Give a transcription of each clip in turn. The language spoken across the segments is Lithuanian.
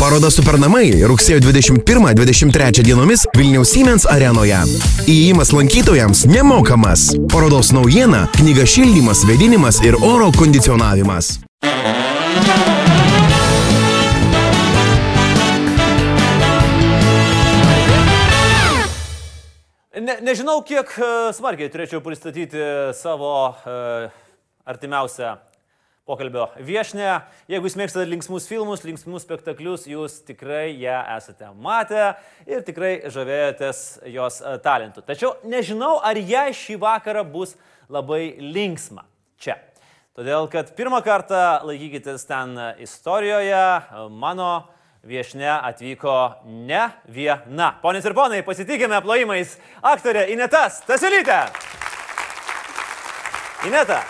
Paroda Supernamai rugsėjo 21-23 dienomis Vilniaus Siemens arenoje. Įėjimas lankytojams nemokamas. Parodos naujiena - knyga šildymas, vėdinimas ir oro kondicionavimas. Ne, nežinau, kiek e, smarkiai turėčiau pristatyti savo e, artimiausią pokalbio viešinę. Jeigu jūs mėgstate linksmus filmus, linksmus spektaklius, jūs tikrai ją esate matę ir tikrai žavėjotės jos e, talentu. Tačiau nežinau, ar jai šį vakarą bus labai linksma čia. Todėl, kad pirmą kartą laikykitės ten istorijoje, e, mano viešne atvyko ne viena. Ponės ir ponai, pasitikime plojimais aktorė Ineta Stasiulytė. Ineta.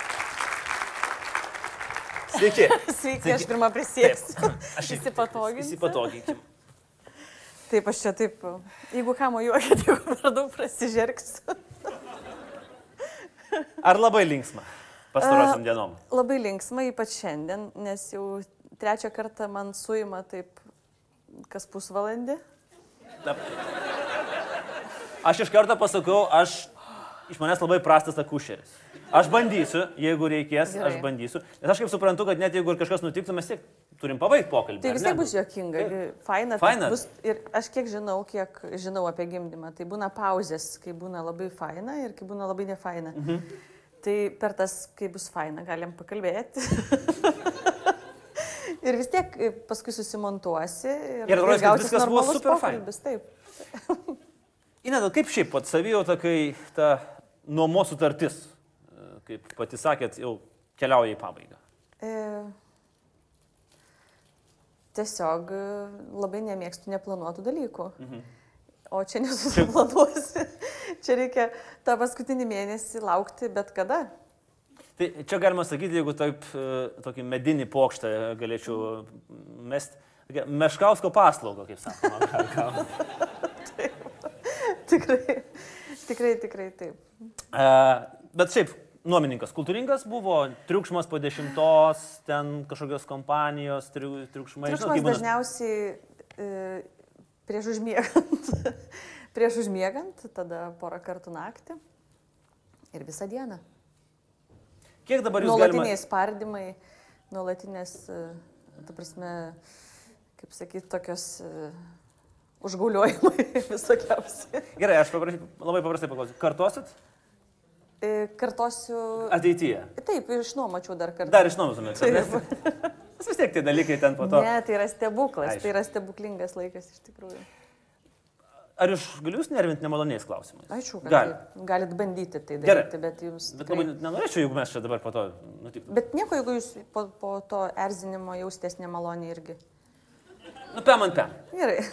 Sveiki. Sveiki, aš pirmą prisėsiu. Aš Įsipatoginsiu. Įsipatoginkim. Taip, aš čia taip, jeigu ką mojuokit, jeigu per daug prasižergsiu. Ar labai linksma pastarosiam dienom? Labai linksma, ypač šiandien, nes jau trečią kartą man suima taip kas pusvalandį. Aš iš karto pasakau, aš iš manęs labai prastas akušeris. Aš bandysiu, jeigu reikės, Gerai. aš bandysiu. Nes aš kaip suprantu, kad net jeigu ir kažkas nutiktų, mes tiek turim pabaigti pokalbį. Tai vis tiek bus juokinga, Taip. faina. Faina. Bus, ir aš kiek žinau, kiek žinau apie gimdymą, tai būna pauzės, kai būna labai faina ir kai būna labai nefaina. Mhm. Tai per tas, kai bus faina, galim pakalbėti. ir vis tiek paskui susimontuosi ir, Ir atrodys, kad viskas buvo super faina. pokalbis, Taip. Ineda, kaip šiaip pat savijauta, kai ta nuomos sutartis, kaip pati sakėt, jau keliauja į pabaigą. E, tiesiog e, labai nemėgstu neplanuotų dalykų. Mhm. O čia nesusiplanuosi. čia reikia tą paskutinį mėnesį laukti bet kada. Tai čia galima sakyti, jeigu taip, e, tokį medinį pokštą galėčiau mesti, tokia meškausko paslauga, kaip sakoma. tikrai, tikrai, tikrai taip. E, Bet šiaip, nuomininkas kultūringas buvo, triukšmas po dešimtos, ten kažkokios kompanijos, triu- triukšmai. Triukšmas būna- dažniausiai e, prieš užmiegant. prieš užmiegant, tada porą kartų naktį ir visą dieną. Kiek dabar jūs galite... Nuolatiniai spardymai, nuolatinės, e, ta prasme, kaip sakyti, tokios e, užgauliojimai visokiausi. Gerai, aš paprašy, labai paprastai paklausiu. Kartosit Kartosiu. ateityje? Taip, išnuomačiau dar kartą. Dar išnuomotumėt. Vis tiek tie dalykai ten po to. Ne, tai yra stebuklas, Aišku. tai yra stebuklingas laikas iš tikrųjų. Ar iš galiu jūs nervinti nemaloniais klausimais? Aišku, kad Gali. taip. galit bandyti tai Gerai. daryti, bet jums... Bet tikrai- labai nenorėčiau, jeigu mes čia dabar po to nutiktų. Bet nieko, jeigu jūs po, po to erzinimo jaustės nemaloniai irgi. Nu, pem ant pem. Gerai.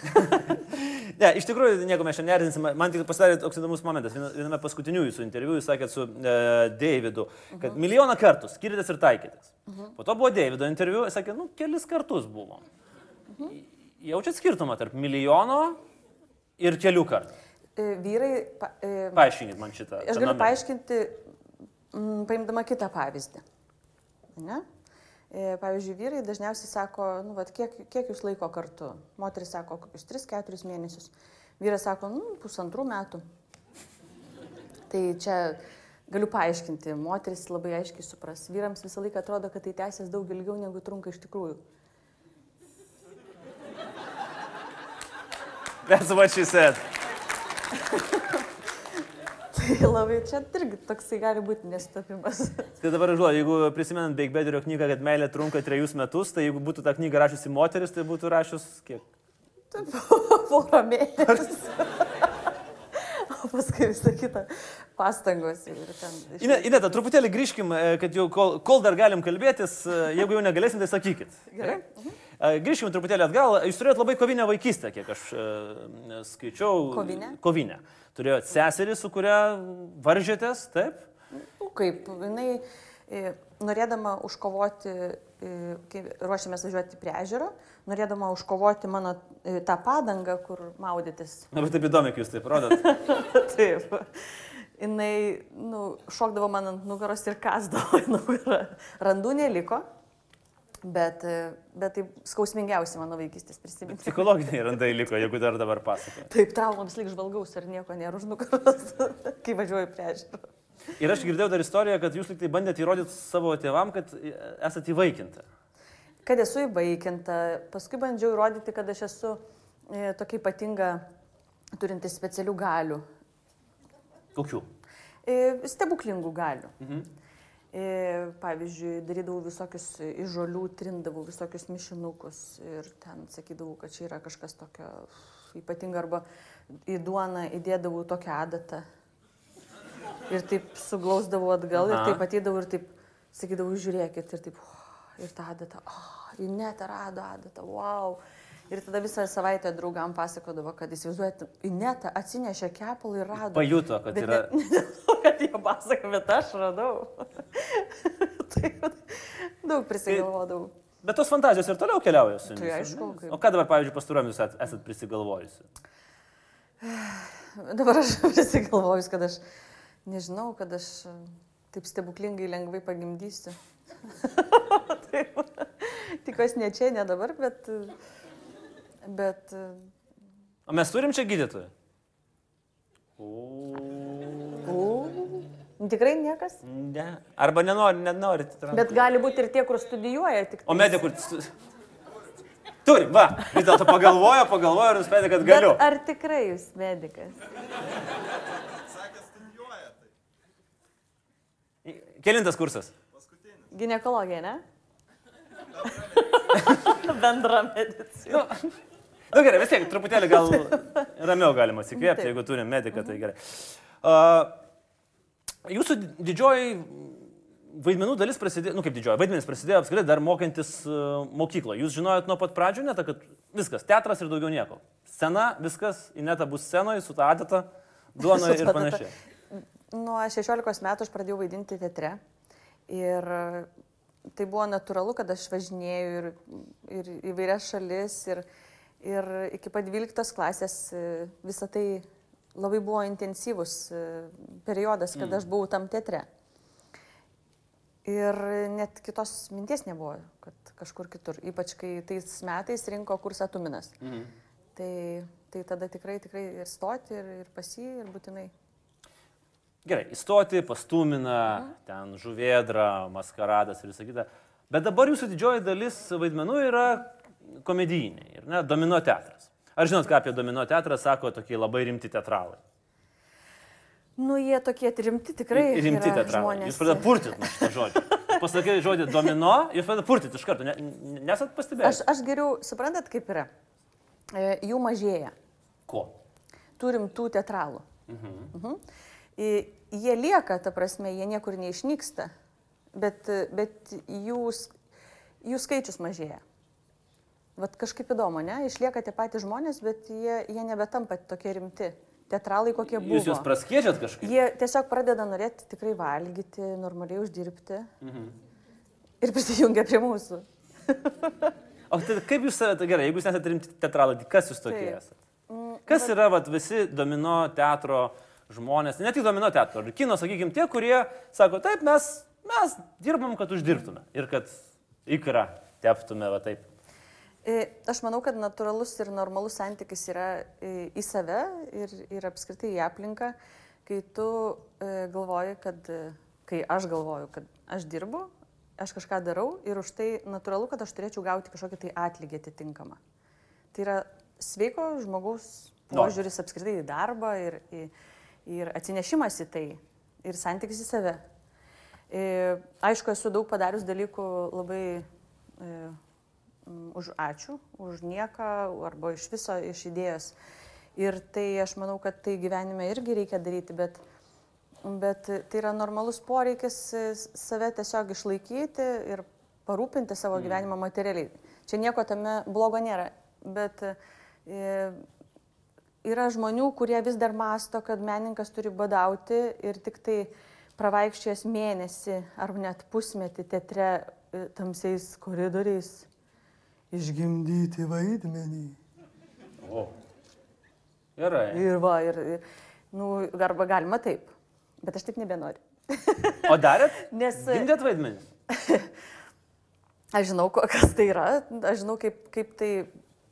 Ne, iš tikrųjų, nieko mes čia nerzinsim. Man tik pasidarė toks įdomus momentas. Viena- Viename paskutinių jūsų interviu jūs sakėt su e, Davidu, kad Mhm. milijoną kartų skirtės ir taikytės. Po to buvo Davido interviu, jis sakė, nu, kelis kartus buvo. Mhm. Jaučiat skirtumą tarp milijono ir kelių kartų? E, Vyrai... Pa, e, Paaiškinkit man šitą. Aš galiu paaiškinti, mm, paimdama kitą pavyzdį. Ne? E, Pavyzdžiui, vyrai dažniausiai sako, nu, vat, kiek, kiek jūs laiko kartu. Moteris sako, kokius 3-4 mėnesius. Vyras sako, nu, pusantrų metų. Tai čia galiu paaiškinti, moteris labai aiškiai supras. Vyrams visą laiką atrodo, kad tai tęsiasi daug ilgiau negu trunka iš tikrųjų. That's what she said. Tai labai čia irgi toksai gali būti nesutapimas. Tai dabar žuo, jeigu prisimenant Beigbederio knygą, kad meilė trunka trejus metus, tai jeigu būtų tą knygą rašiusi moteris, tai būtų rašius kiek? Porą mėnesių. O paskui visą kitą pastangos iš- Ine- Ineta, truputėlį grįžkim, e, kad jau kol, kol dar galim kalbėtis, e, jeigu jau negalėsim, tai sakykit. Gerai. E, Grįžkim truputėlį atgal. Jūs turėjot labai kovinę vaikystę, kiek aš skaičiau. Kovinę? Kovinę. Turėjot seserį, su kuria varžėtės, taip? Nu, Kaip jinai e, norėdama užkovoti, e, kai ruošiamės važiuoti prie ežero, norėdama užkovoti mano e, tą padangą, kur maudytis. Na, bet taip įdomu, jūs taip rodot. Taip. Jinai nu, šokdavo man ant nugaros ir kasdavo į nugarą. Randų neliko. Bet, e, bet tai skausmingiausi mano vaikystės prisiminimai. Psichologiniai randai liko, jeigu dar dabar pasakoju. Taip, traumoms lyg žvalgaus ir nieko nėra už nugaros, kai važiuoju prie ežero. Ir aš girdėjau dar istoriją, kad jūs liktai bandėte įrodyti savo tėvam, kad esate įvaikinta. Kad esu įvaikinta, paskui bandžiau įrodyti, kad aš esu e, tokia ypatinga, turinti specialių galių. Kokių? E, stebuklingų galių. Mhm. E, pavyzdžiui, darydavau visokius iš žolių, trindavau visokius mišinukus ir ten sakydavau, kad čia yra kažkas tokio ypatinga arba į duoną įdėdavau tokią adatą. Ir taip suglausdavau atgal Aha. ir taip atydavau ir taip sakydavau, žiūrėkit ir taip, "Oh," ir tą adatą, oh, ir net rado adatą, wow. Ir tada visą savaitę draugam pasakodavo, kad įsivaizduojate, Ineta atsinešė kepalą ir rado. Pajuto, kad Bet yra... Ne, ne dėl to, kad jie pasako, bet aš radau. Taip, daug prisigalvodavau. Bet tos fantazijos ir toliau keliauja su jumis. Tai aišku, kaip. O ką dabar, pavyzdžiui, pastaruomis esat, prisigalvojusi? Dabar aš prisigalvojus, kad aš nežinau, kad aš e, taip stebuklingai lengvai pagimdysiu. taip, tikiuosi ne čia, ne dabar, bet... Bet... e, O mes turim čia gydytoją? O, tikrai niekas. Ne. Arba nenori, nenorit. Bet gali būti ir tie, kur studijuoja. Tik O medikų... Turim, va. Vis dėlto pagalvojo, pagalvojo ir nusprendė, kad galiu. Bet ar tikrai jūs medikas? Kelintas kursas. Ginekologija, ne? Bendra medicina. Nu, nu gerai, vis tiek truputėlį gal ramiau galima atsikvėpti, Taip. jeigu turim mediką, tai gerai. Uh, jūsų didžioji vaidmenų dalis prasidėjo, nu kaip didžioji, vaidmenis prasidėjo apskritai dar mokantis uh, mokykloje. Jūs žinojot nuo pat pradžių netą, kad viskas, teatras ir daugiau nieko. Scena, viskas, Ineta bus scenoje su ta adata, duona ir panašiai. Nuo 16 metų aš pradėjau vaidinti teatre. Ir e, tai buvo natūralu, kad aš važinėjau ir, ir į vairias šalis. Ir, ir iki pat 12 klasės visą tai labai buvo intensyvus e, periodas, kad aš buvau tam teatre. Ir net kitos minties nebuvo, kad kažkur kitur. Ypač kai tais metais rinko kursą Tuminas. Mhm. Tai, tai tada tikrai, tikrai ir stoti, ir, ir pasi, ir būtinai. Gerai, įstoti, pastumina, ten žuvėdra, maskaradas ir visą kitą. Bet dabar jūsų didžioji dalis vaidmenų yra komedijiniai, ir ne, domino teatras. Ar žinot, ką apie domino teatrą sako tokie labai rimti teatralai? Nu, jie tokie rimti tikrai. rimti teatralai. žmonės. Jūs pradėte purtyti nuo šito žodžio. Pasakai žodį domino, jūs pradėte purtyti iš karto. Ne, nesat pastebėję? Aš, aš geriau, suprantat, kaip yra. E, Jų mažėja. Ko? Turim tų teatralų. Mhm. I- Jie lieka, ta prasme, jie niekur neišnyksta, bet, bet jų, jų skaičius mažėja. Vat kažkaip įdomu, ne? Išlieka tie patys žmonės, bet jie, jie nebetampa tokie rimti. Teatralai kokie buvo. Jūs juos praskėčiat kažkaip? Jie tiesiog pradeda norėti tikrai valgyti, normaliai uždirbti Mhm. ir prisijungia prie mūsų. O tai kaip jūs, tai gerai, jeigu jūs nesate rimti teatralai, tai kas jūs tokie Taip. esate? Kas yra vat, visi domino teatro žmonės, ne tik domino teatro, ir kino, sakykime, tie, kurie sako, taip, mes, mes dirbam, kad uždirbtume ir kad įkrą teptume, va taip. Aš manau, kad natūralus ir normalus santykis yra į save ir, ir apskritai į aplinką, kai tu e, galvoji, kad, kai aš galvoju, kad aš dirbu, aš kažką darau ir už tai natūralu, kad aš turėčiau gauti kažkokį tai atlygį atitinkamą. Tai yra sveiko žmogaus požiūris apskritai į darbą ir, į, ir atsinešimas į tai ir santykis į save. E, aišku, esu daug padarius dalykų labai e, už ačiū, už nieką arba iš viso iš idėjos. Ir tai aš manau, kad tai gyvenime irgi reikia daryti, bet, bet tai yra normalus poreikis e, save tiesiog išlaikyti ir parūpinti savo gyvenimą materialiai. Čia nieko tame blogo nėra, bet e, yra žmonių, kurie vis dar masto, kad meninkas turi badauti ir tik tai pravaikščiojęs mėnesį ar net pusmetį teatre e, tamsiais koridoriais išgimdyti vaidmenį. O. Gerai. Ir va, ir, ir nu, arba galima taip, bet aš taip nebenoriu. O darėt? Nes Gimdėt vaidmenį? Aš žinau, kas tai yra, aš žinau, kaip, kaip tai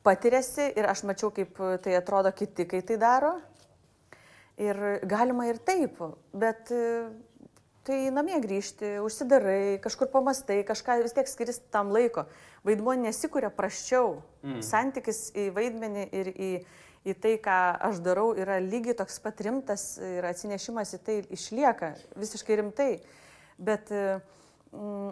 patiriasi ir aš mačiau, kaip tai atrodo kiti, kai tai daro. Ir galima ir taip, bet tai namie grįžti, užsidarai, kažkur pamastai, kažką vis tiek skiris tam laiko. Vaidmuo nesikūrė praščiau. Mm. Santykis į vaidmenį ir į, į tai, ką aš darau, yra lygiai toks pat rimtas ir atsinešimas į tai išlieka visiškai rimtai. Bet, mm,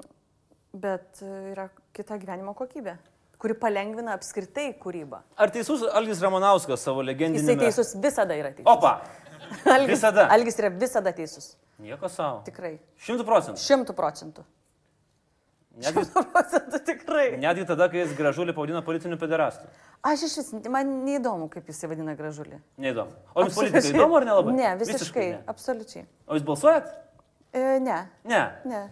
bet yra kita gyvenimo kokybė, kuri palengvina apskritai kūrybą. Ar teisus Algis Ramonauskas savo legendinį... Jisai teisus visada yra teisus. Opa! Algis, visada. Algis yra visada teisus. Nieko savo. Tikrai. Šimtų procentų. Šimtų procentų. Netgi, Šimtų procentų tikrai. netgi tada, kai jis gražulį pavadino politiniu pederastu. Aš iš vis, man neįdomu, kaip jis vadina gražulį. Neįdomu. O jums politika įdomu ar nelabai? Ne, visiškai, ne. absoliučiai. O jūs balsuojat? E, ne, Ne. ne.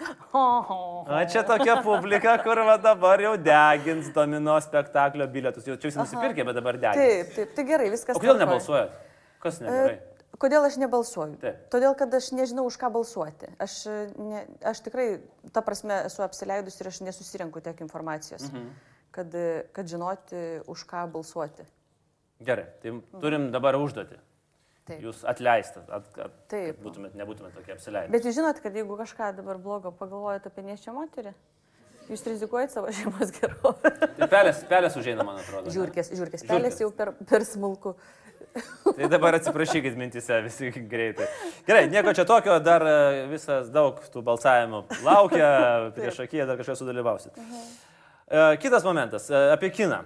A čia tokia publika, kur va dabar jau degins domino spektaklio bilietus. Jau čia visi nusipirkė, bet dabar degins. Taip, taip, tai gerai, viskas. O kodėl nebalsuojat? Kas negerai? E, Kodėl aš nebalsuoju? Taip. Todėl, kad aš nežinau, už ką balsuoti. Aš, e, ne, aš tikrai, ta prasme, esu apsileidus ir aš nesusirenku tiek informacijos, mhm. kad, e, kad žinoti, už ką balsuoti. Gerai, tai turim dabar užduoti. Taip. Jūs atleistat, at, at, Taip. būtumėt, nebūtumėt tokie apsileidę. Bet jūs žinot, kad jeigu kažką dabar blogo pagalvojate apie neščią moterį, jūs rizikuojate savo šeimos gerovę. Tai pelės, pelės užeina, man atrodo. Žiūrkės, žiūrkės, pelės jau per, per smulku. Tai dabar atsiprašykit mintise visi greitai. Gerai, nieko čia tokio, dar e, visas daug tų balsavimų laukia, prieš akiją dar kažkas sudalyvausit. E, Kitas momentas e, apie kiną.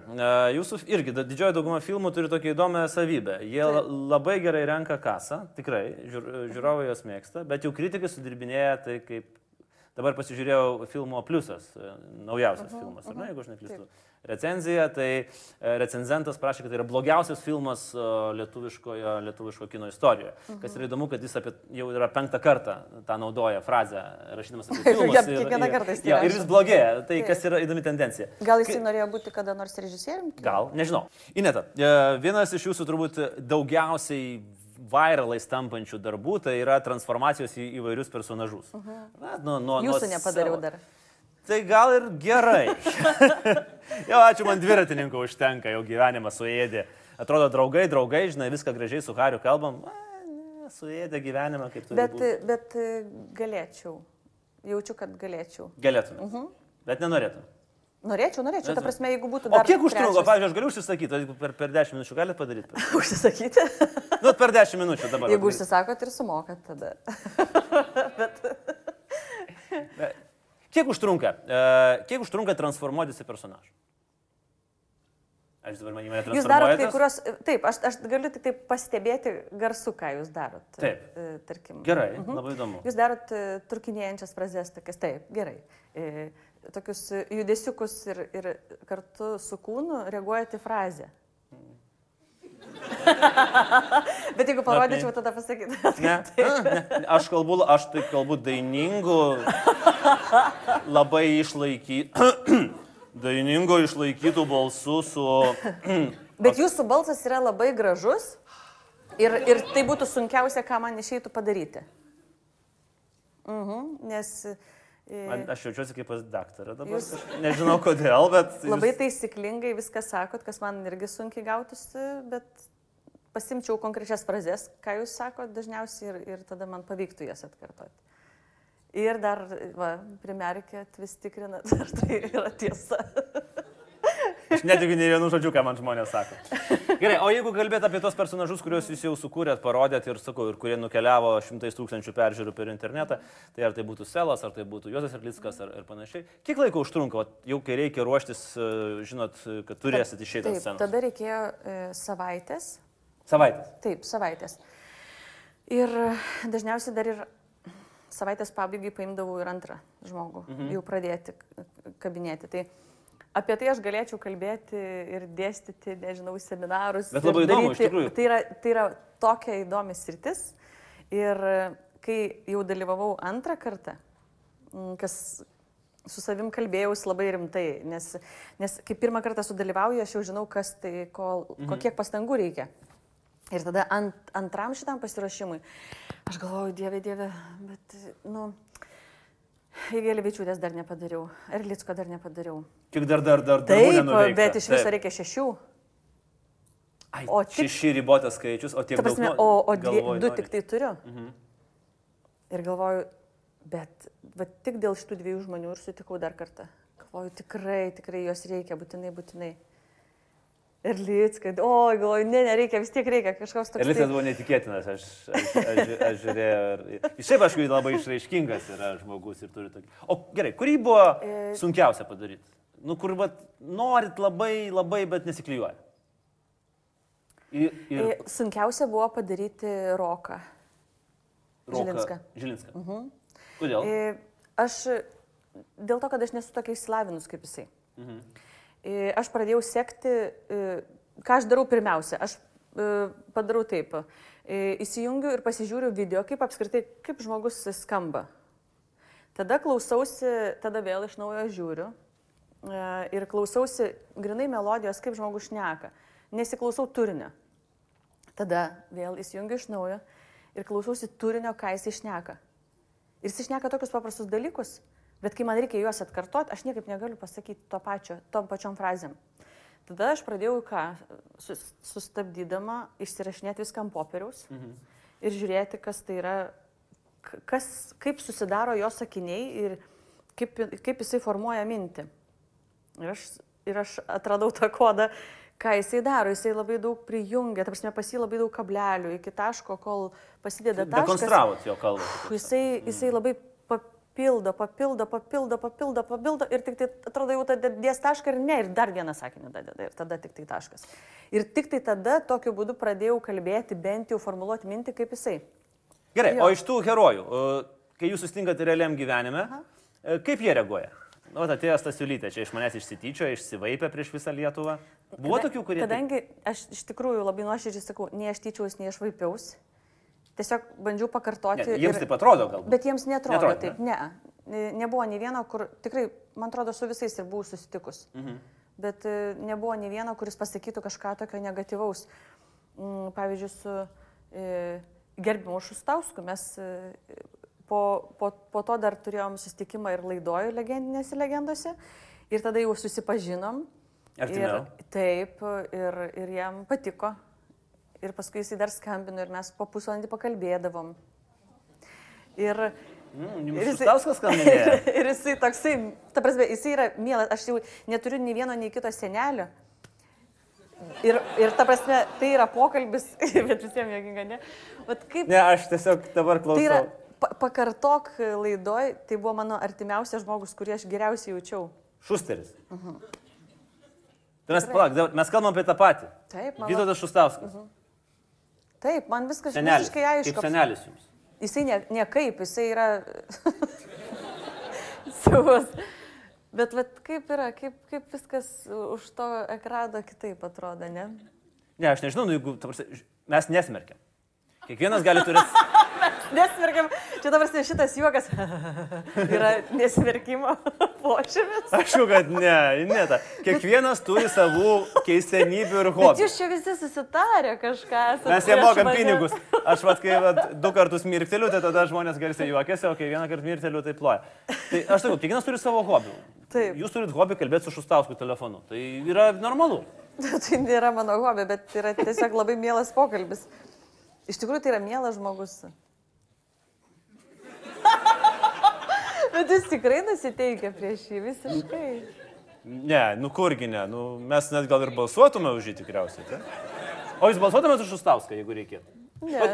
Jūsų irgi didžioji dauguma filmų turi tokią įdomią savybę. Jie la- labai gerai renka kasą, tikrai, žiūr- žiūrovai jos mėgsta, bet jau kritikai sudirbinėja tai kaip... Dabar pasižiūrėjau filmo Pliusas, e, naujausias filmas, ar ne, jeigu aš neklystu. Recenziją, tai e, recenzentas prašė, kad tai yra blogiausias filmas e, lietuviškojo, lietuviško kino istorijoje. Kas yra įdomu, kad jis apie, jau yra penktą kartą tą naudoja frazę, rašydamas apie filmus. Jam kiekvieną kartą jis tai jo, ir vis blogėja, tai kas yra įdomi tendencija. Gal jisai norėjo būti kada nors režisieriumi? Gal, nežinau. Ineta, vienas iš jūsų turbūt daugiausiai viralais tampančių darbų tai yra transformacijos į įvairius personažus. Na, nuo, nuo, Jūsų nuo nepadariau savo- dar. Tai gal ir gerai. jau ačiū man dviratininkų užtenka, jau gyvenimas suėdė. Atrodo, draugai, draugai, žinai, viską gražiai su Hariu kalbam. A, ne, suėdė gyvenimą kaip tu. Bet, bet e, galėčiau. Jaučiu, kad galėčiau. Galėtum. Bet nenorėtum. Norėčiau, norėčiau. Ta prasme, jeigu būtų O dar... kiek užtrunka, trečias- pavyzdžiui, aš galiu užsisakyti, jeigu per, per 10 minučių galite padaryti. Užsisakyti? Nu, per 10 minučių dabar. Jeigu vat, užsisakot ir sumokat tada. Kiek užtrunka, e, kiek užtrunka transformuotis į personažą? Aš dabar man į mane Jūs darot kai kurios... Taip, aš, aš galiu tik tai pastebėti garsu, ką jūs darot. Taip. E, Tarkim. Gerai, labai įdomu. Jūs darot e, trukinėjančias frazes, tokias, taip, gerai. E, tokius judesiukus ir, ir kartu su kūnu reaguojate į frazę. Bet jeigu parodyčiau, tada pasakytumėt. Ne, A, ne, aš kalbu, aš tai kalbu dainingu, labai išlaikytų, dainingo išlaikytų balsų su... Bet jūsų balsas yra labai gražus ir, ir tai būtų sunkiausia, ką man išeitų padaryti. Mhm, nes Man, aš jaučiuosi kaip pas daktarą dabar. Jūs- Jūs... Nežinau kodėl, bet... jūs- labai taisyklingai viską sakot, kas man irgi sunkiai gautųsi, bet pasimčiau konkrečias frazes, ką jūs sakot dažniausiai ir, ir tada man pavyktų jas atkartoti. Ir dar, va, primerkėt, vis tikrinat, ar tai yra tiesa. Netikiu nei vienu žodžiu, ką man žmonės sako. Gerai, o jeigu kalbėt apie tos personažus, kuriuos jūs jau sukūrėt, parodėt ir, sakau, ir kurie nukeliavo šimtais tūkstančių peržiūrų per internetą, tai ar tai būtų Selas, ar tai būtų Jozas Erlickas ar, ir panašiai. Kiek laiko užtrunka, jau kai reikia ruoštis, e, žinot, kad turėsit išeiti ant scenos? tada reikėjo e, savaitės. Savaitės. Taip, savaitės. Ir dažniausiai dar ir savaitės pabaigai paimdavau ir antrą žmogų, mhm. jau pradėti kabinėti. Tai apie tai aš galėčiau kalbėti ir dėstyti, nežinau, seminarus. Bet labai įdomu, iš tikrųjų. Tai yra, tai yra tokia įdomi sritis. Ir kai jau dalyvavau antrą kartą, kas su savim kalbėjausi labai rimtai, nes, nes kai pirmą kartą sudalyvauju, aš jau žinau, kas tai, ko, mhm. ko kiek pastangų reikia. Ir tada ant, antram šitam pasiruošimui aš galvoju, dieve, dieve, bet, nu, Gėlėvičiūtės dar nepadariau. Ir Litsko dar nepadariau. Kiek dar, dar, dar, dar. Taip, bet iš viso reikia šešių. Ai, o o tik- tik... Šeši ribotas skaičius, o tiek Ta prasme, daug. o, no- o dvie, galvoji, du nori. tik tai turiu. Mhm. Ir galvoju, bet va, tik dėl šitų dviejų žmonių ir sutikau dar kartą. Galvoju, tikrai, tikrai jos reikia, būtinai, būtinai. Ir lyts, kad, o, galvoju, ne, nereikia, vis tiek reikia kažkoks toks. Ir Lisas buvo netikėtinas, aš, aš, aš, aš žiūrėjau. Jis šiaip aš labai išraiškingas yra žmogus ir turi tokį. O gerai, kurį buvo E- sunkiausia padaryti? Nu, kur vat, norit labai, labai, bet nesiklyjuoja. Ir, ir E, Sunkiausia buvo padaryti roką. Žilinską. Žilinską. Mhm. Kodėl? E, Aš dėl to, kad aš nesu tokia išsilavinus kaip jisai. Mhm. E, Aš pradėjau sekti, ką aš darau pirmiausia. Aš padarau taip. E, Įsijungiu ir pasižiūriu video, kaip apskritai, kaip žmogus skamba. Tada klausausi, tada vėl iš naujo žiūriu ir klausausi grinai melodijos, kaip žmogus šneka. Nesiklausau turinio. Tada vėl įsijungiu iš naujo ir klausausi turinio, ką jis išneka. Ir jis išneka tokius paprastus dalykus, bet kai man reikia juos atkartoti, aš niekaip negaliu pasakyti to pačio, tom pačiom frazėm. Tada aš pradėjau ką, sus- sustabdydama, išsirašinėti viską ant popieriaus mhm. ir žiūrėti, kas tai yra, kas, kaip susidaro jo sakiniai ir kaip, kaip jisai formuoja mintį. Ir aš, ir aš atradau tą kodą, ką jisai daro. Jisai labai daug prijungia, ta prasme, pas jį labai daug kablelių iki taško, kol pasideda taškas. Dekonstravot jo kalbą. Jisai, jisai labai papildo, papildo, papildo, papildo, papildo ir tik tai atrodo jau tada dės tašką ir ne, ir dar vieną sakinį dadeda ir tada tik tai taškas. Ir tik tai tada tokiu būdu pradėjau kalbėti, bent jau formuluoti mintį kaip jisai. Gerai, Jo. o iš tų herojų, kai jūs susitinkate realiam gyvenime, e, kaip jie reaguoja? Nu, atėjo Stasiulytė, čia iš manęs išsityčio, išsivaipė prieš visą Lietuvą. Buvo Kada- tokių, kurie... Kadangi aš iš tikrųjų labai nuoširdžiai sakau, nei aš tyčiaus, nei aš vaipiaus. Tiesiog bandžiau pakartoti. Ne, jiems taip atrodo galbūt. Bet jiems netrodo Neatrodo, taip, ne. ne. Nebuvo nei vieno, kur tikrai, man atrodo, su visais ir buvau susitikus. Mhm. Bet e, nebuvo nei vieno, kuris pasakytų kažką tokio negatyvaus. Mm, Pavyzdžiui, su e, gerbimu Šustausku mes e, po, po, po to dar turėjom susitikimą ir laidoju legendinėse legendose. Ir tada jau susipažinom. Artimiau. Ir, taip, ir, ir jam patiko. Ir paskui jisai dar skambino ir mes po pusvalandį pakalbėdavom. Ir, Mm, ir jisai- ir jisai toksai, ta prasme, jisai yra mielas, aš jau neturiu nei vieno, nei kito senelio. Ir, ir ta prasme, tai yra pokalbis, bet visiems jokinga, ne? Vat kaip Ne, aš tiesiog dabar Tai yra, klausau. Pa, pakartok laidoj, tai buvo mano artimiausias žmogus, kurį aš geriausiai jaučiau. Šusteris. Tai mes, palauk, mes kalbam apie tą patį. Taip, man, Vytautas Šustauskas. taip, man viskas Senelis. visiškai aišku. Kaip senelis jums. Jisai ne, ne kaip, jisai yra savas. Bet vat, kaip yra, kaip, kaip viskas už to ekrano kitaip atrodo, ne? Ne, aš nežinau, nu, jeigu, prasme, mes nesmerkiam. Kiekvienas gali turėti... Nesmerkiam, čia dabar šitas juokas yra nesmerkimo požymis. Aš jau, kad ne, ne ta. Kiekvienas turi savų keistenybių ir hobių. jūs čia visi susitarę kažką. Mes jie prieš mokam mane. pinigus. Aš vat, kai vat, du kartus mirkteliu, tai tada žmonės garsiai juokiasi, o kai vieną kartą mirkteliu, tai ploja. Tai aš sakau, kiekvienas turi savo hobių. Taip. Jūs turit hobį kalbėti su Šustausku telefonu. Tai yra normalu. tai nėra mano hobė, bet yra tiesiog labai mielas pokalbis. Iš tikrųjų, tai yra mielas žmogus. Bet jūs tikrai nusiteikia prieš jį visiškai. Ne, nu kurgi ne. Nu, mes net gal ir balsuotume už jį tikriausiai. Tai? O jūs balsuotumėte už Šustauską, jeigu reikėtų? Ne.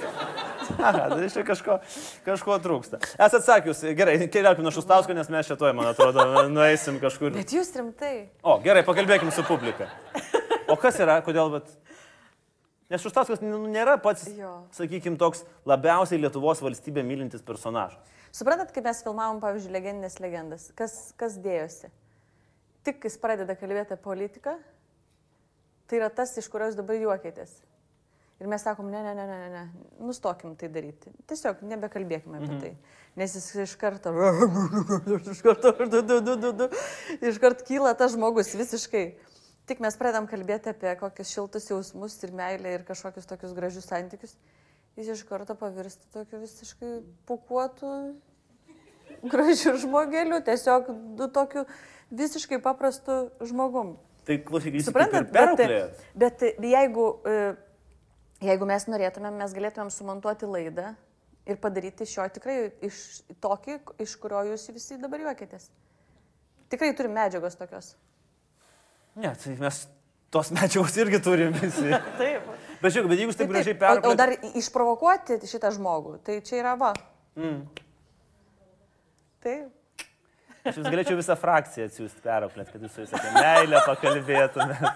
Aha, tai čia kažko, kažko trūksta. Esat sakius, gerai, keliaukim nuo Šustausko, nes mes šitoje, man atrodo, nueisim kažkur. Bet jūs rimtai. O, gerai, pakalbėkim su publika. O kas yra, kodėl, bet... Nes Šustauskas nu, nėra pats, Jo. sakykime, toks labiausiai Lietuvos valstybė mylintis personažas. Suprantat, kaip mes filmavom, pavyzdžiui, legendinės legendas, kas, kas dėjosi? Tik jis pradeda kalbėti apie politiką, tai yra tas, iš kurios dabar juokėtės. Ir mes sakom, ne, ne, ne, ne, ne, ne, nustokim tai daryti. Tiesiog nebekalbėkime apie tai. Nes jis iš karto, iš karto, du, du, du, du, du, iš karto kyla tas žmogus visiškai. Tik mes pradedam kalbėti apie kokius šiltus jausmus ir meilę ir kažkokius tokius gražius santykius. Jis iš karto pavirsta tokiu visiškai pukuotu gražiu žmogeliu, tiesiog du tokiu visiškai paprastu žmogum. Tai klausyk, jis Suprantat, ir perauklėjęs. bet, bet jeigu, e, jeigu mes norėtumėm, mes galėtumėm sumontuoti laidą ir padaryti šio tikrai iš tokį, iš kurio jūs visi dabar juokėtės. Tikrai turim medžiagos tokios. Ne, tai mes tos medžiagos irgi turim visi. Taip. Bet žiūrėk, bet jeigu jūs taip gražiai O, o dar išprovokuoti šitą žmogų, tai čia yra va. Mm. Taip. Aš jums galėčiau visą frakciją atsiųsti perauklėt, kad jūs su jais apie meilę pakalbėtumėte.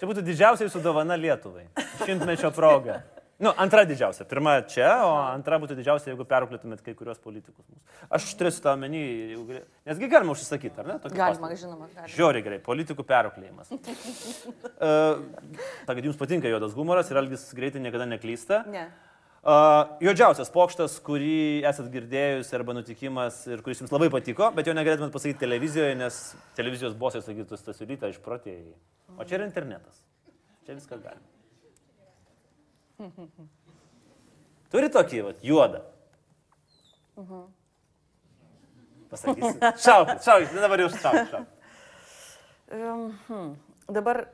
Čia būtų didžiausia jūsų dovana Lietuvai. Šimtmečio proga. Nu, antra didžiausia. Pirma čia, o antra būtų didžiausia, jeigu perauklėtumėt kai kurios politikus. mūsų. Aš turėsiu tą menį, gali... nesgi galima užsisakyti, ar ne? Tokį Galima, paslaugą. žinoma, galima. Žiauriai gerai, politikų perauklėjimas. uh, ta, kad jums patinka juodas humoras ir Algis greitai niekada neklysta. Ne. Uh, juodžiausias pokštas, kurį esat girdėjus arba nutikimas ir kuris jums labai patiko, bet jo negalėtumėt pasakyti televizijoje, nes televizijos bosai sakytų stasiulytą išprotėjai. O čia yra internetas. Čia viskas galima. Turi tokį, vat, juodą. Pasakysiu. Šaukit, šaukit, dabar jau šaukit. šaukit. Um, hmm. Dabar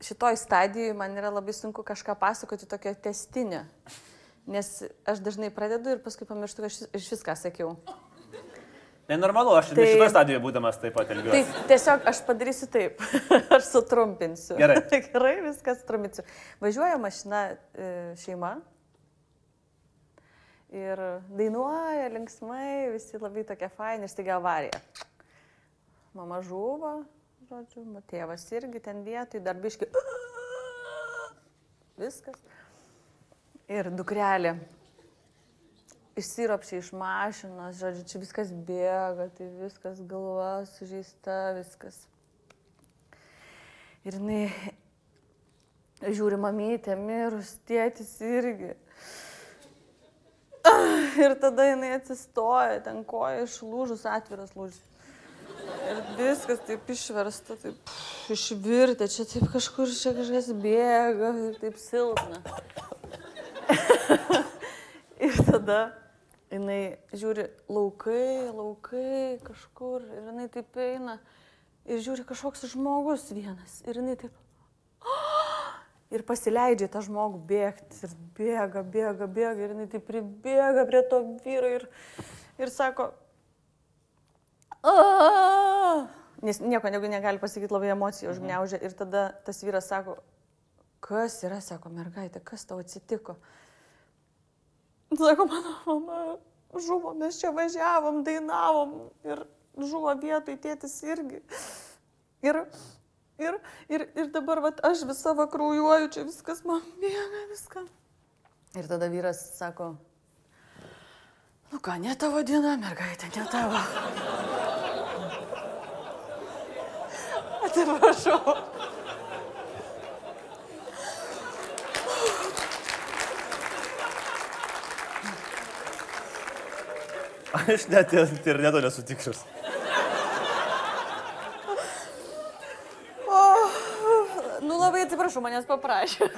šitoj stadijoje man yra labai sunku kažką pasakoti tokio testinio. Nes aš dažnai pradedu ir paskui pamirštu, kad aš iš viską sakiau. Nenormalu, aš tai... Tai- šitoje stadijoje būdamas taip pat elgiuosi. Tai tiesiog aš padarysiu taip. aš sutrumpinsiu. Gerai. Gerai, viskas trumpinsiu. Važiuoja mašina e, šeima. Ir dainuoja linksmai, visi labai tokie faini, ir staiga avarija. Mama žuvo, žodžiu, tėvas irgi ten vietoj, darbiški. Viskas. Ir dukrelė išsiropšė iš mašinos, žodžiu, čia viskas bėga, tai viskas galva sužeista, viskas. Ir jinai žiūri mamytė, mirus, tėtis irgi. Ir tada jinai atsistoja, ten koja išlūžus, atviras lūžis. Ir viskas taip išversta, taip pff, išvirtė, čia taip kažkur čia kažkas bėga ir taip silpna. ir tada jinai žiūri laukai, laukai kažkur ir jinai taip eina ir žiūri kažkoks žmogus vienas ir jinai taip ir pasileidžia tą žmogų bėgti ir bėga, bėga, bėga ir jinai taip pribėga prie to vyro ir, ir sako, "A!" nes nieko negu negali pasakyti, labai emocijų užgneužia ir tada tas vyras sako, kas yra, sako mergaitė, kas tau atsitiko. Sako, mano mama žuvo, mes čia važiavom, dainavom ir žuvo vietoj, tėtis irgi. Ir, ir, ir, ir dabar vat, aš visą vakraujuoju, čia viskas man bėga, viską. Ir tada vyras sako, nu ką, ne tavo diena, mergaitė, ne tavo. Atsiprašau. Aš net interneto nesu tikras. Nu labai atsiprašau, manęs paprašė.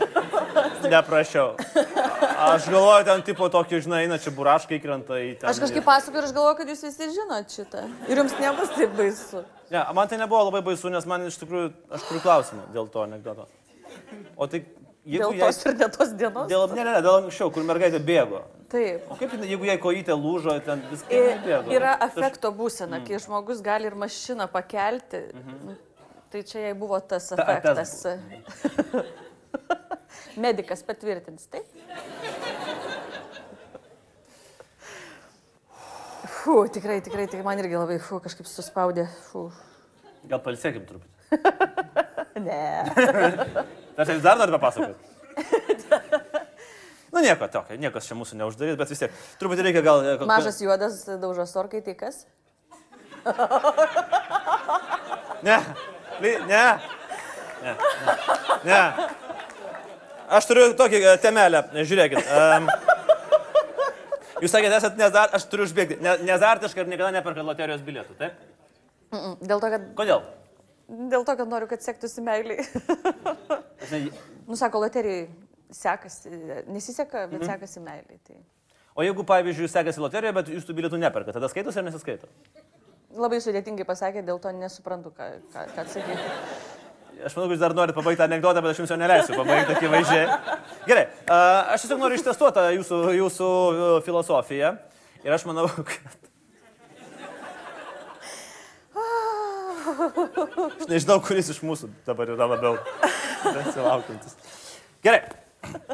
Neprašiau. Aš galvoju, ten tipo tokį, žinai, eina čia buraškai krenta į ten. Aš kažkaip pasakoju ir aš galvoju, kad jūs visi žinot šitą. Ir jums nebus taip baisu. Ne, man tai nebuvo labai baisu, nes man iš tikrųjų, aš turiu klausimą dėl to anegdoto. O tai, Dėl jai... tos ir ne tos dienos. Dėl, ne, ne, ne, dėl anksčiau, kur mergaitė bėgo. Taip. O kaip, jeigu jai kojytė lūžo, ten viskas bėgo. Yra efekto būsena, kai žmogus gali ir mašiną pakelti. Tai čia jai buvo tas Ta- tas efektas. Medikas patvirtins, taip? Fū, tikrai, tikrai, tikrai man irgi labai, fū, kažkaip suspaudė. Fū. Gal palsėkim truputį. Ne. Aš jūs dar noriu papasakoti. Nu nieko tokio, niekas čia mūsų neuždarys, bet vis tiek. Truputį reikia gal... e, Mažas juodas daužas orkai, tai kas? Ne, ne. Ne. Ne. ne. Aš turiu tokį e, temelę, žiūrėkit. Um, jūs sakėte, esate nezar... Aš turiu užbėgti. Ne, nezartiškai ir niekada neperkat loterijos bilietų, taip? Dėl to, kad, Kodėl? Dėl to, kad noriu, kad sektųsi meiliai. Aš ne- nu, sako, loterijai sekasi, nesiseka, bet mhm. sekasi meiliai. Tai. O jeigu, pavyzdžiui, sekasi loterija, bet jūs tų bilietų neperka, tada skaitosi ar nesiskaito? Labai sudėtingai pasakė, dėl to nesuprantu, ką, ką, ką atsakyti. Aš manau, jūs dar norite pabaigti tą anegdotą, bet aš jums jo neleisiu pabaigti akivaizdžiai. Gerai, aš tiesiog noriu ištestuoti jūsų, jūsų filosofiją. Ir aš manau, kad... Aš nežinau, kuris iš mūsų dabar yra labiau besilaukiantis. Gerai.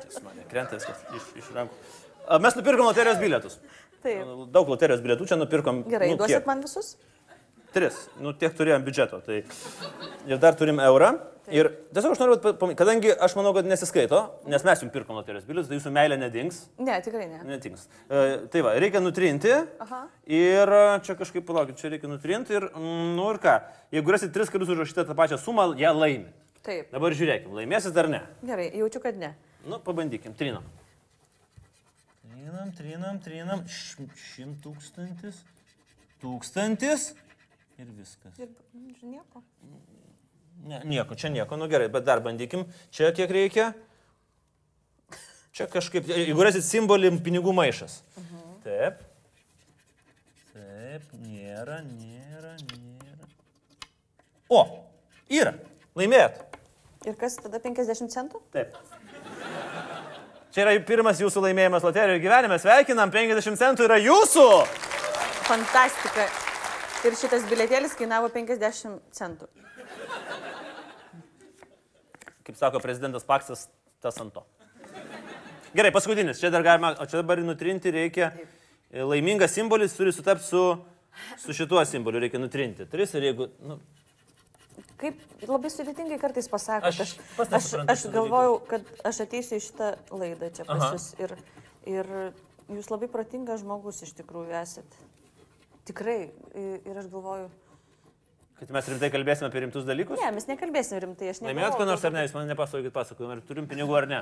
Jis mane krenta viskas iš, iš rankų. Mes nupirkom loterijos bilietus. Taip. Daug loterijos bilietų čia nupirkom. Gerai, nu, duosit kiek? man visus? Tris. Nu, tiek turėjom biudžeto. Tai ir dar turim eurą. Ir tiesiog aš noriu, kadangi aš manau, kad nesiskaito, nes mes jums pirkom loterijos bilius, tai jūsų meilė nedings. Ne, tikrai ne. Netings. E, tai va, reikia nutrinti. Aha. Ir čia kažkaip palaukit, čia reikia nutrinti. Ir, mm, nu ir ką, jeigu rasit tris kartus užrašytą tą pačią sumą, ją laimi. Taip. Dabar žiūrėkim, laimėsit ar ne. Gerai, jaučiu, kad ne. Nu, pabandykim, trinam. Trinam, trinam, trinam. Š- Šimt tūkstantis. Tūkstantis. Ir viskas. Ir mm, nieko. Ne, nieko, čia nieko, nu gerai, bet dar bandykim. Čia kiek reikia? Čia kažkaip, jeigu rasit simbolį, pinigų maišas. Taip. Taip, nėra, nėra, nėra. O, yra. Laimėjot. Ir kas tada 50 centų? Taip. Čia yra pirmas jūsų laimėjimas loterijoje gyvenime. Sveikinam, 50 centų yra jūsų. Fantastika. Ir šitas bilietėlis kainavo 50 centų. Kaip sako prezidentas Paksas, tas ant to. Gerai, paskutinis. Čia dar galima, o čia dabar nutrinti reikia. Laimingas simbolis turi sutapti su, su šituo simboliu, reikia nutrinti. Tris ir jeigu... Nu, Kaip labai sudėtingai kartais pasako. Aš Aš, aš, aš galvojau, kad aš ateisiu į šitą laidą čia pas Aha. jūs. Ir, ir jūs labai protingas žmogus iš tikrųjų esat. Tikrai. Ir aš galvoju, kad mes rimtai kalbėsime apie rimtus dalykus. ne, mes nekalbėsim rimtai. Aš Laimėjot ką nors ar ne, jūs man nepasakokit, pasakojim, ar turim pinigų ar ne.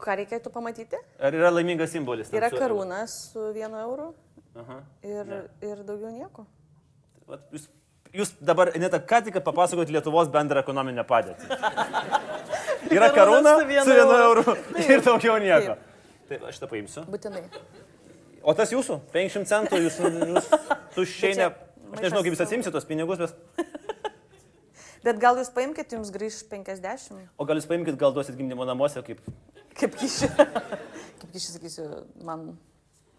Ką reikėtų pamatyti? Ar yra laimingas simbolis? Yra su- karūnas su vienu euru Aha. ir, ir daugiau nieko. Vat Jūs, jūs dabar, net ką tik papasakot Lietuvos bendrą ekonominę padėtį. Yra karūna su vienu euru ir daugiau nieko. Taip, aš tą paimsiu. Būtinai. O tas jūsų? 500 centų, jūs, jūs tuščiai ne... Bet čia Aš nežinau, kaip jūs atsimsite tos pinigus, bet... Bet gal jūs paimkite, jums grįž 50. O gal jūs paimkite, gal duosit gimdymo namuose, kaip Kaip kiši. Kaip kiši, sakysiu, man,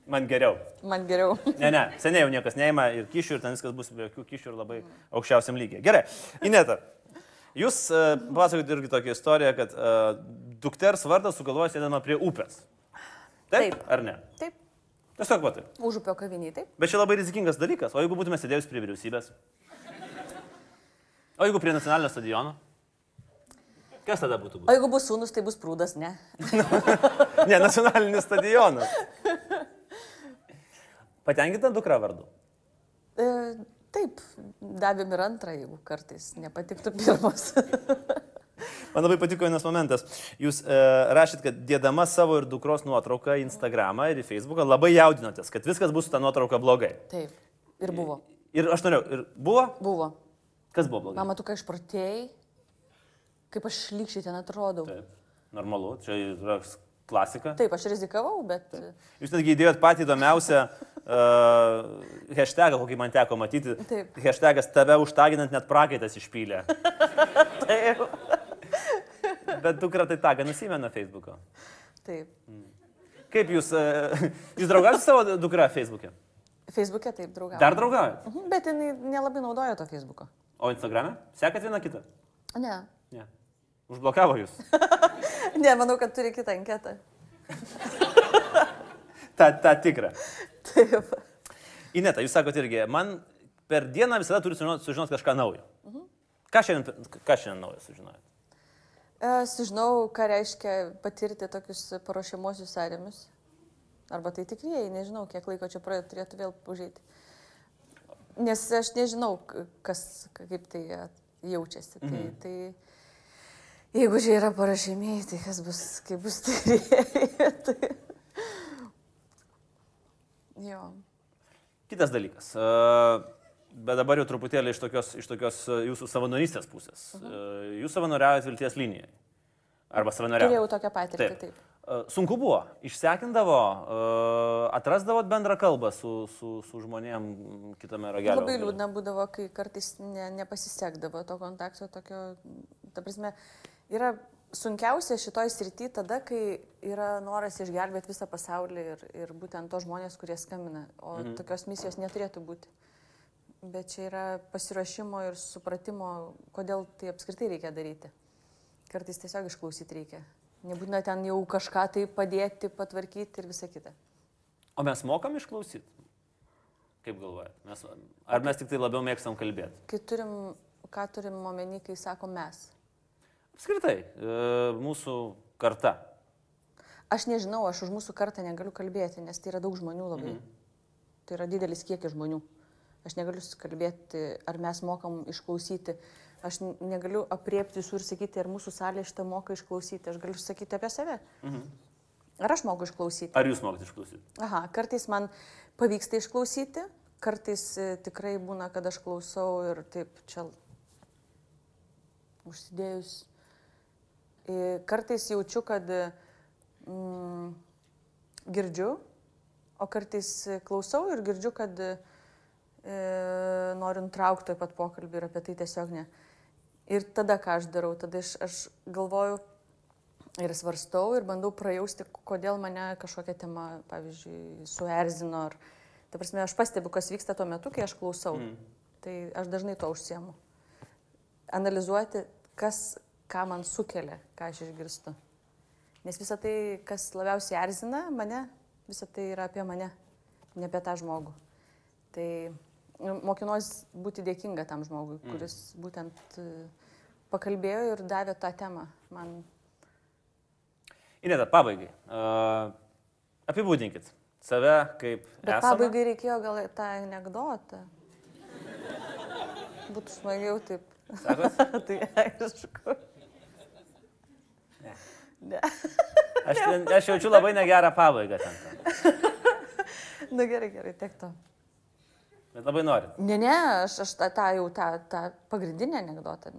man geriau. man geriau. Ne, ne, seniai jau niekas neima ir kišių ir ten viskas bus be jokių kišių ir labai aukščiausiam lygiai. Gerai, Ineta, jūs uh, pasakojate irgi tokią istoriją, kad uh, dukters vardas sugalvoja sėdama prie upės. Taip? Taip. Ar ne? Taip, Tiesiog va taip. užupio kaviniai, taip. Bet čia labai rizikingas dalykas. O jeigu būtume sėdėjus prie vyriausybės? O jeigu prie nacionalinio stadiono? Kas tada būtų? O Būt? jeigu bus sūnus, tai bus prūdas, ne? Ne, nacionalinis stadionas. Patenkinta dukra vardu. E, taip, davėm ir antrą, jeigu kartais nepatiktų pirmas. Man labai patiko vienas momentas. Jūs e, rašyt, kad dėdama savo ir dukros nuotrauką į Instagramą ir į Facebooką labai jaudinotės, kad viskas bus su ta nuotrauka blogai. taip, ir buvo. Ir aš norėjau, ir buvo? Buvo. Kas buvo blogai? Mama, tu ką išprotėjai? Kaip aš šlikščiai ten atrodau. Taip, normalu, čia yra klasika. Taip, aš rizikavau, bet... Jūs netgi įdėjot patį įdomiausią uh, hashtagą, kokį man teko matyti. Taip. Hashtagas tave užtaginant net prakaitas išpylė. Taip. Bet dukra tai tagą nusimena Facebook'o. Taip. Kaip jūs, uh, jūs draugaujate su savo dukra Facebook'e? Facebook'e taip draugau. Dar draugaujate? Mhm, Bet jinai nelabai naudoja to Facebook'o. O Instagram'e? Sekat vieną kitą? Ne. Ne. Užblokavo jūs. Ne, manau, kad turi kitą anketą. Ta, ta tikra. Taip. Ineta, jūs sakote irgi, man per dieną visada turiu sužinoti, kažką naujo. Ką šiandien, ką šiandien naujo sužinojate? E, Sužinau, ką reiškia patirti tokius paruošimuosius sąrėmius. Arba tai tikrieji, nežinau, kiek laiko čia praėjo, turėtų vėl užėti. Nes aš nežinau, kas, kaip tai e, jaučiasi. Tai, Mhm. tai jeigu čia yra parašymėjai, tai kas bus, kaip bus tikrieji. tai... Jo. Kitas dalykas. e, Bet dabar jau truputėlį iš tokios, iš tokios e, jūsų savanorystės pusės. E, Jūs savanoriaujate vilties linijai. Arba savanoriaujate. Turėjau tokią patirtį, taip. E, Sunku buvo, išsekindavo, atrasdavot bendrą kalbą su, su, su žmonėm kitame ragelio. Labai liūdna būdavo, kai kartais ne, nepasisekdavo to kontakto tokio, ta prasme, yra sunkiausia šitoj srity tada, kai yra noras išgelbėti visą pasaulį ir, ir būtent to žmonės, kurie skambina, o mhm. tokios misijos neturėtų būti. Bet čia yra pasiruošimo ir supratimo, kodėl tai apskritai reikia daryti. Kartais tiesiog išklausyti reikia. Nebūtina ten jau kažką tai padėti, patvarkyti ir visa kita. O mes mokam išklausyti? Kaip galvojate? Mes, ar mes tik tai labiau mėgstam kalbėti? Kai turim, ką turim omeny, kai sako mes? Apskritai, e, mūsų karta. Aš nežinau, aš už mūsų kartą negaliu kalbėti, nes tai yra daug žmonių labai. Mm. Tai yra didelis kiekis žmonių. Aš negaliu kalbėti, ar mes mokam išklausyti. Aš negaliu apriepti visų ir sakyti, ar mūsų salė šitą moka išklausyti. Aš galiu sakyti apie save. Mhm. Ar aš moku išklausyti? Ar jūs mokate išklausyti? Aha, kartais man pavyksta išklausyti, kartais e, tikrai būna, kad aš klausau ir taip čia užsidėjus. E, kartais jaučiu, kad mm, girdžiu, o kartais klausau ir girdžiu, kad e, noriu nutraukti taip pat pokalbį ir apie tai tiesiog ne. Ir tada ką aš darau, tada aš, aš galvoju ir svarstau ir bandau prajausti, kodėl mane kažkokia tema, pavyzdžiui, suerzino. Ar, ta prasme, aš stebiu, kas vyksta tuo metu, kai aš klausau. Mm. Tai aš dažnai to užsiemu. Analizuoti, kas, ką man sukelia, ką aš išgirstu. Nes visa tai, kas labiausiai erzina mane, visa tai yra apie mane, ne apie tą žmogų. Tai mokinuosi būti dėkinga tam žmogui, mm. kuris būtent e, pakalbėjo ir davė tą temą man. Ineta, pabaigai. Uh, apibūdinkit save kaip... Bet esama. pabaigai reikėjo gal tą anegdotą. Būtų smagiau taip. Tai aišku. Ne. ne. Aš, aš jaučiu labai negerą pabaigą ten. Na gerai, gerai, tiek to. Bet labai nori. Ne, ne, aš, aš tą, tą jau tą, tą pagrindinę anegdotą.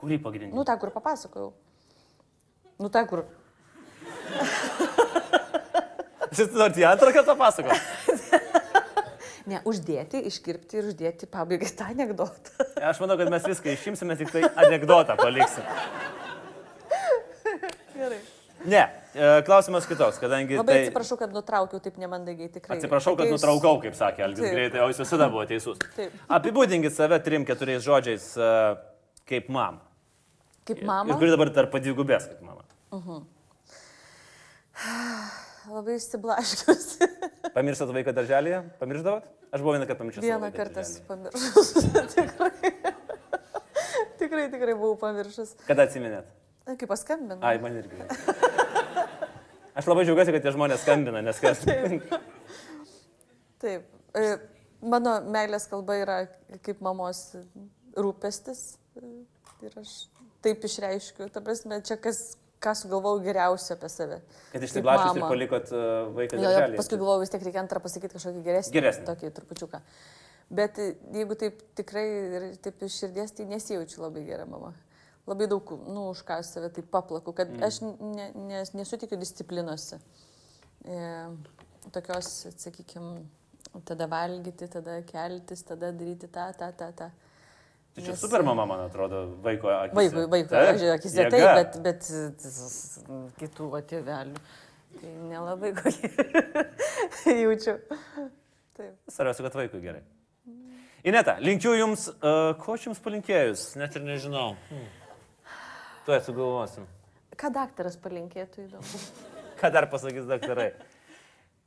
Kurį pagrindinį? Nu, tą, kur papasakojau. Nu, tą, kur. Šis nori antrą kartą pasakoti? ne, uždėti, iškirpti ir uždėti pabaigai tą anegdotą. Aš manau, kad mes viską išimsime, tik tai anegdotą paliksim. Gerai. Ne, klausimas kitoks, kadangi... Labai tai... atsiprašau, kad nutraukiau taip nemandagiai, tikrai. Atsiprašau, kad Atėjus... nutraukau, kaip sakė Algis taip. greitai, o jūs visada buvote teisus. Taip. Apibūdinkit save trim, keturiais žodžiais e, kaip mama. Kaip mama? Ir kuri dabar tarp padvigubės kaip mama. Uh -huh. Labai įsiblaškiusi. Pamirštat vaiką darželėje? Pamiršdavot? Aš buvau vieną kartą pamiršęs. Vieną kartą esu pamiršęs. tikrai. tikrai, tikrai buvau pamiršęs. Kada atsiminėt? Kaip paskambinau. Ai, man irgi. Aš labai džiaugiuosi, kad tie žmonės skambina, nes kas. Taip. Taip. E, mano meilės kalba yra kaip mamos rūpestis. Ir aš taip išreiškiu. Ta prasme, čia kas, ką sugalvojau geriausio apie save. Kad išsiblaškėt ir palikot uh, vaiką. Jo, paskui galvojau, vis tiek reikia antrą pasakyti kažkokį geresnį. Geresnį. Tokį trupučiuką. Bet jeigu taip tikrai ir taip iš širdies, tai nesijaučiu labai gerą mamą labai daug, nu, už ką save taip paplaku, kad mm. aš ne, ne, nesutikiu disciplinose. E, tokios, sakykime, tada valgyti, tada keltis, tada daryti tą, tą, tą, tą. Tai čia Nes, super mama, man atrodo, vaiko akise. Vaikui, vaiko akise taip, bet, bet kitų atėvelių. Tai nelabai kokį jaučiu. Taip. Svarbiausia, kad vaikui gerai. Ineta, linkiu Jums, uh, ko aš Jums palinkėjus, net ir nežinau. Hmm. Tu esi galvosim. Ką daktaras palinkėtų įdomu? Ką dar pasakys daktarai?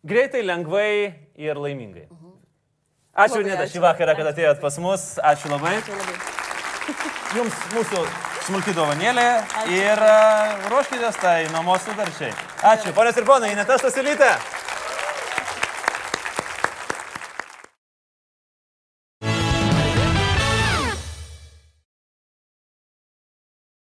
Greitai, lengvai ir laimingai. -huh. Ačiū, labai Nita, šį vakarą, kad atėjot pas mus. Ačiū labai. Ačiū labai. Jums mūsų smulki dovanėlė ir uh, ruoškitės tai nuomos sudarčiai. Ačiū, ponės ir ponai, Neta Stasilytė.